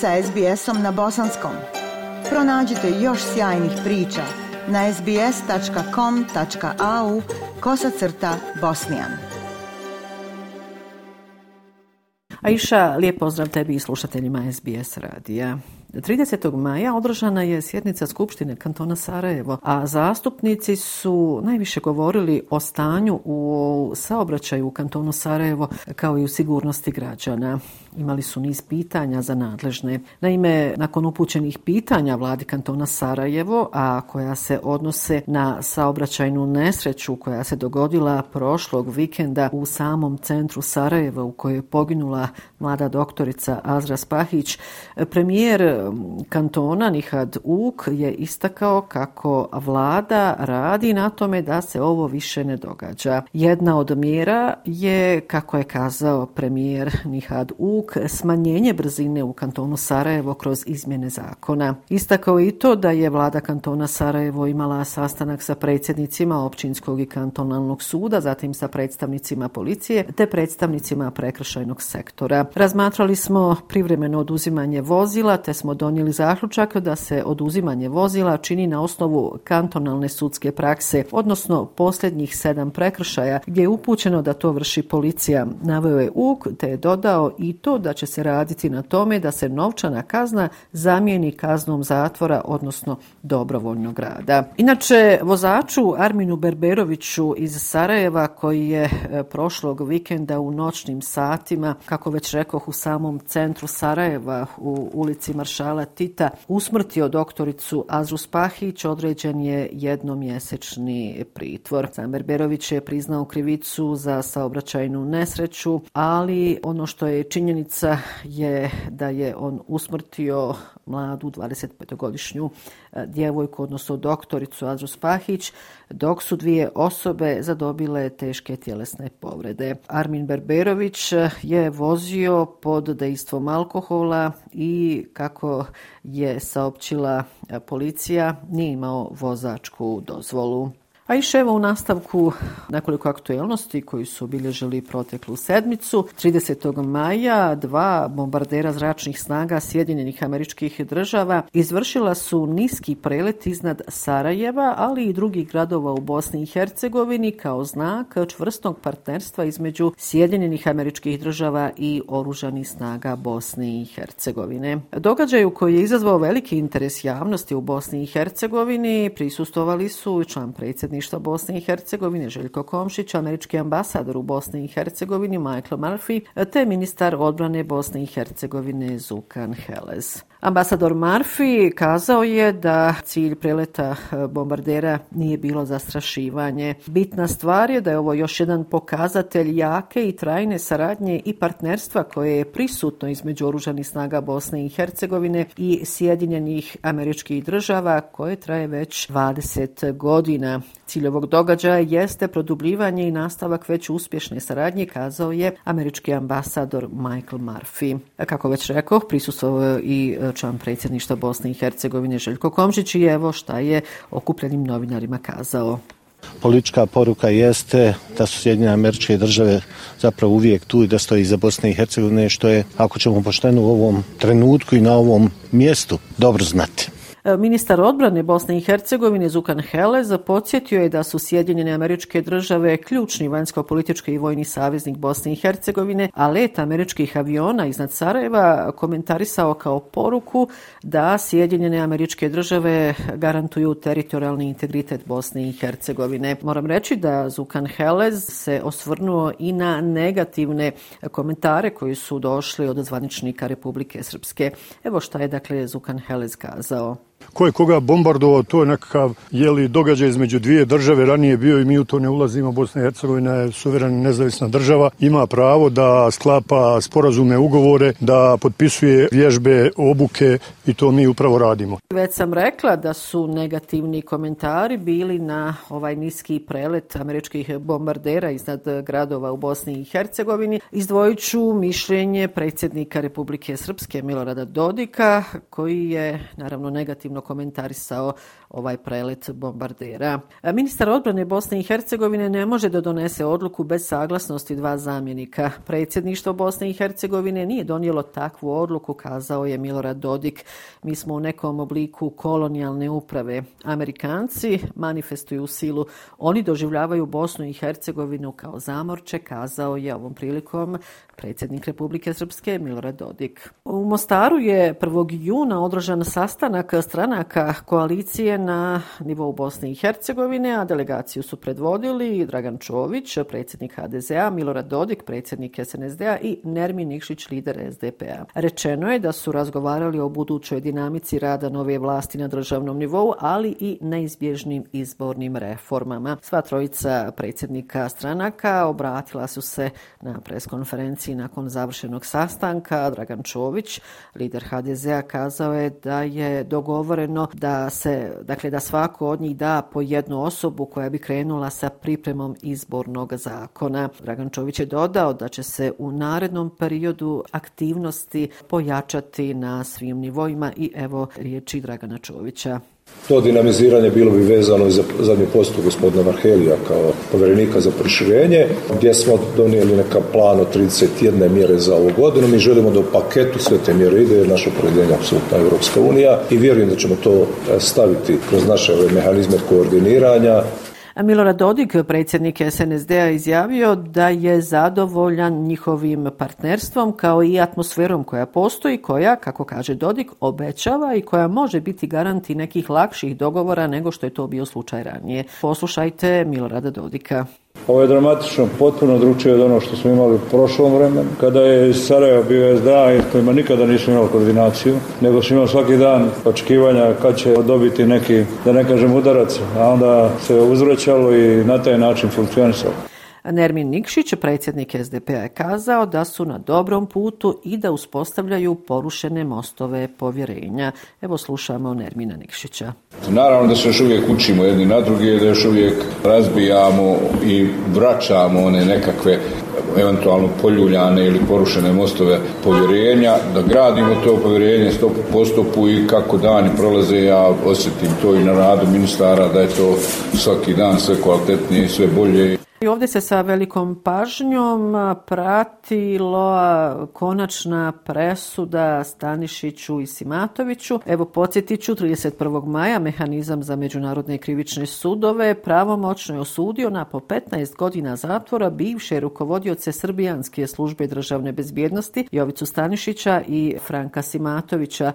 sa SBS-om na bosanskom. Pronađite još sjajnih priča na sbs.com.au kosacrta bosnijan. Aisha, lijep pozdrav tebi i slušateljima SBS radija. 30. maja održana je sjednica Skupštine kantona Sarajevo, a zastupnici su najviše govorili o stanju u saobraćaju u kantonu Sarajevo kao i u sigurnosti građana. Imali su niz pitanja za nadležne. Naime, nakon upućenih pitanja vladi kantona Sarajevo, a koja se odnose na saobraćajnu nesreću koja se dogodila prošlog vikenda u samom centru Sarajeva u kojoj je poginula mlada doktorica Azra Spahić, premijer kantona Nihad Uk je istakao kako vlada radi na tome da se ovo više ne događa. Jedna od mjera je, kako je kazao premijer Nihad Uk, smanjenje brzine u kantonu Sarajevo kroz izmjene zakona. Istakao i to da je vlada kantona Sarajevo imala sastanak sa predsjednicima općinskog i kantonalnog suda, zatim sa predstavnicima policije te predstavnicima prekršajnog sektora. Razmatrali smo privremeno oduzimanje vozila te smo donijeli zaključak da se oduzimanje vozila čini na osnovu kantonalne sudske prakse, odnosno posljednjih sedam prekršaja gdje je upućeno da to vrši policija. Naveo je UK te je dodao i to da će se raditi na tome da se novčana kazna zamijeni kaznom zatvora, odnosno dobrovoljnog rada. Inače, vozaču Arminu Berberoviću iz Sarajeva koji je e, prošlog vikenda u noćnim satima, kako već rekoh u samom centru Sarajeva u ulici Maršala Tita, usmrtio doktoricu Azru Spahić, određen je jednomjesečni pritvor. Samer Berberović je priznao krivicu za saobraćajnu nesreću, ali ono što je činjenica je da je on usmrtio mladu 25-godišnju e, djevojku, odnosno doktoricu Azru Spahić, dok su dvije osobe zadobile teške tjelesne povrede. Armin Berberović je vozio pod dejstvom alkohola i kako je saopćila e, policija, nije imao vozačku dozvolu. A i evo u nastavku nekoliko aktuelnosti koji su obilježili proteklu sedmicu. 30. maja dva bombardera zračnih snaga Sjedinjenih američkih država izvršila su niski prelet iznad Sarajeva, ali i drugih gradova u Bosni i Hercegovini kao znak čvrstog partnerstva između Sjedinjenih američkih država i oružanih snaga Bosne i Hercegovine. Događaju koji je izazvao veliki interes javnosti u Bosni i Hercegovini prisustovali su član predsjednika predsjedništva Bosne i Hercegovine Željko Komšić, američki ambasador u Bosni i Hercegovini Michael Murphy, te ministar odbrane Bosne i Hercegovine Zukan Heles. Ambasador Murphy kazao je da cilj preleta eh, bombardera nije bilo zastrašivanje. Bitna stvar je da je ovo još jedan pokazatelj jake i trajne saradnje i partnerstva koje je prisutno između oružanih snaga Bosne i Hercegovine i Sjedinjenih američkih država koje traje već 20 godina. Cilj ovog događaja jeste produbljivanje i nastavak već uspješne saradnje, kazao je američki ambasador Michael Murphy. Kako već rekao, prisustvo i eh, član predsjedništva Bosne i Hercegovine Željko Komšić i evo šta je okupljenim novinarima kazao. Politička poruka jeste da su Sjedinjene američke države zapravo uvijek tu i da stoji za Bosne i Hercegovine, što je, ako ćemo pošteno u ovom trenutku i na ovom mjestu, dobro znati. E, ministar odbrane Bosne i Hercegovine Zukan Helez podsjetio je da su Sjedinjene američke države ključni vanjsko-politički i vojni saveznik Bosne i Hercegovine, a let američkih aviona iznad Sarajeva komentarisao kao poruku da Sjedinjene američke države garantuju teritorijalni integritet Bosne i Hercegovine. Moram reći da Zukan Helez se osvrnuo i na negativne komentare koji su došli od zvaničnika Republike Srpske. Evo šta je dakle Zukan Helez kazao ko je koga bombardovao, to je nekakav jeli, događaj između dvije države, ranije bio i mi u to ne ulazimo, Bosna i Hercegovina je suverena nezavisna država, ima pravo da sklapa sporazume, ugovore, da potpisuje vježbe, obuke i to mi upravo radimo. Već sam rekla da su negativni komentari bili na ovaj niski prelet američkih bombardera iznad gradova u Bosni i Hercegovini. Izdvojiću mišljenje predsjednika Republike Srpske Milorada Dodika, koji je naravno negativno negativno komentarisao ovaj prelet bombardera. E, ministar odbrane Bosne i Hercegovine ne može da donese odluku bez saglasnosti dva zamjenika. Predsjedništvo Bosne i Hercegovine nije donijelo takvu odluku, kazao je Milorad Dodik. Mi smo u nekom obliku kolonijalne uprave. Amerikanci manifestuju silu. Oni doživljavaju Bosnu i Hercegovinu kao zamorče, kazao je ovom prilikom predsjednik Republike Srpske Milorad Dodik. U Mostaru je 1. juna održan sastanak stranaka koalicije na nivou Bosne i Hercegovine, a delegaciju su predvodili Dragan Čović, predsjednik HDZ-a, Milorad Dodik, predsjednik SNSD-a i Nermin Nikšić, lider SDP-a. Rečeno je da su razgovarali o budućoj dinamici rada nove vlasti na državnom nivou, ali i neizbježnim izbornim reformama. Sva trojica predsjednika stranaka obratila su se na preskonferenciji nakon završenog sastanka. Dragan Čović, lider HDZ-a, kazao je da je dogovoreno da se, dakle, da svako od njih da po jednu osobu koja bi krenula sa pripremom izbornog zakona. Dragan Čović je dodao da će se u narednom periodu aktivnosti pojačati na svim nivoima i evo riječi Dragana Čovića. To dinamiziranje bilo bi vezano za zadnji postup gospodina Varhelija kao povjerenika za proširenje, gdje smo donijeli neka plan od 31 mjere za ovu godinu. Mi želimo da u paketu sve te mjere ide, jer naše opredjeljenje apsolutna Evropska unija i vjerujem da ćemo to e, staviti kroz naše mehanizme koordiniranja Milorad Dodik, predsjednik SNSD-a, izjavio da je zadovoljan njihovim partnerstvom kao i atmosferom koja postoji, koja, kako kaže Dodik, obećava i koja može biti garanti nekih lakših dogovora nego što je to bio slučaj ranije. Poslušajte Milorada Dodika. Ovo je dramatično, potpuno drugčije od ono što smo imali u prošlom vremenu, kada je Sarajevo bio SDA i kojima nikada nismo imali koordinaciju, nego smo imali svaki dan očekivanja kad će dobiti neki, da ne kažem udarac, a onda se uzvraćalo i na taj način funkcionisalo. Nermin Nikšić, predsjednik SDP-a, je kazao da su na dobrom putu i da uspostavljaju porušene mostove povjerenja. Evo slušamo Nermina Nikšića. Naravno da se još uvijek učimo jedni na drugi, da još uvijek razbijamo i vraćamo one nekakve eventualno poljuljane ili porušene mostove povjerenja, da gradimo to povjerenje stopu po stopu i kako dani prolaze, ja osjetim to i na radu ministara, da je to svaki dan sve kvalitetnije i sve bolje. I ovdje se sa velikom pažnjom pratilo konačna presuda Stanišiću i Simatoviću. Evo podsjetiću, 31. maja mehanizam za međunarodne krivične sudove pravomoćno je osudio na po 15 godina zatvora bivše rukovodioce Srbijanske službe državne bezbjednosti Jovicu Stanišića i Franka Simatovića,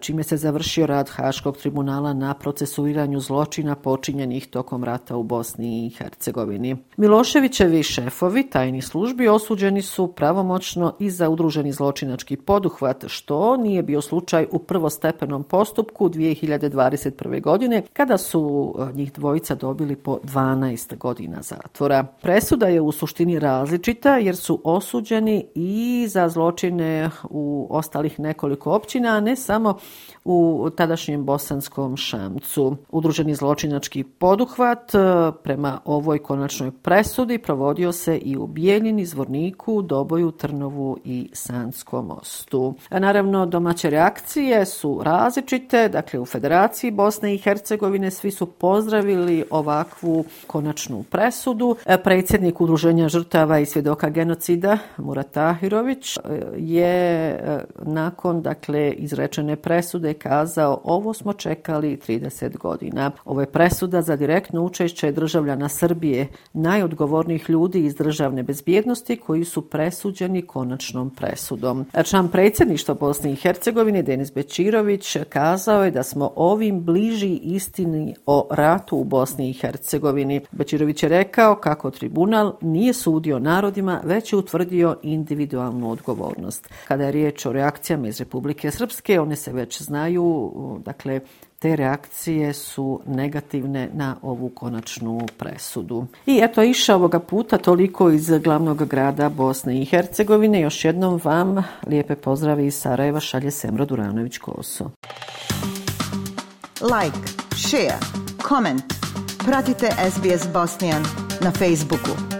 čime se završio rad Haškog tribunala na procesuiranju zločina počinjenih tokom rata u Bosni i Hercegovini. Miloševićevi šefovi tajni službi osuđeni su pravomoćno i za udruženi zločinački poduhvat, što nije bio slučaj u prvostepenom postupku 2021. godine, kada su e, njih dvojica dobili po 12 godina zatvora. Presuda je u suštini različita jer su osuđeni i za zločine u ostalih nekoliko općina, a ne samo u tadašnjem bosanskom šamcu. Udruženi zločinački poduhvat e, prema ovoj konačnoj presudi provodio se i u Bijeljini, Zvorniku, Doboju, Trnovu i Sanskom mostu. A naravno, domaće reakcije su različite. Dakle, u Federaciji Bosne i Hercegovine svi su pozdravili ovakvu konačnu presudu. E, predsjednik Udruženja žrtava i svjedoka genocida, Murat Tahirović, e, je nakon dakle, izrečene presude kazao ovo smo čekali 30 godina. Ovo je presuda za direktno učešće državljana Srbije, na najodgovornijih ljudi iz državne bezbjednosti koji su presuđeni konačnom presudom. Član predsjedništva Bosne i Hercegovine Denis Bečirović kazao je da smo ovim bliži istini o ratu u Bosni i Hercegovini. Bečirović je rekao kako tribunal nije sudio narodima, već je utvrdio individualnu odgovornost. Kada je riječ o reakcijama iz Republike Srpske, one se već znaju znaju, dakle, te reakcije su negativne na ovu konačnu presudu. I eto, iša ovoga puta toliko iz glavnog grada Bosne i Hercegovine. Još jednom vam lijepe pozdrave iz Sarajeva šalje Semra Duranović Koso. Like, share, comment. Pratite SBS Bosnian na Facebooku.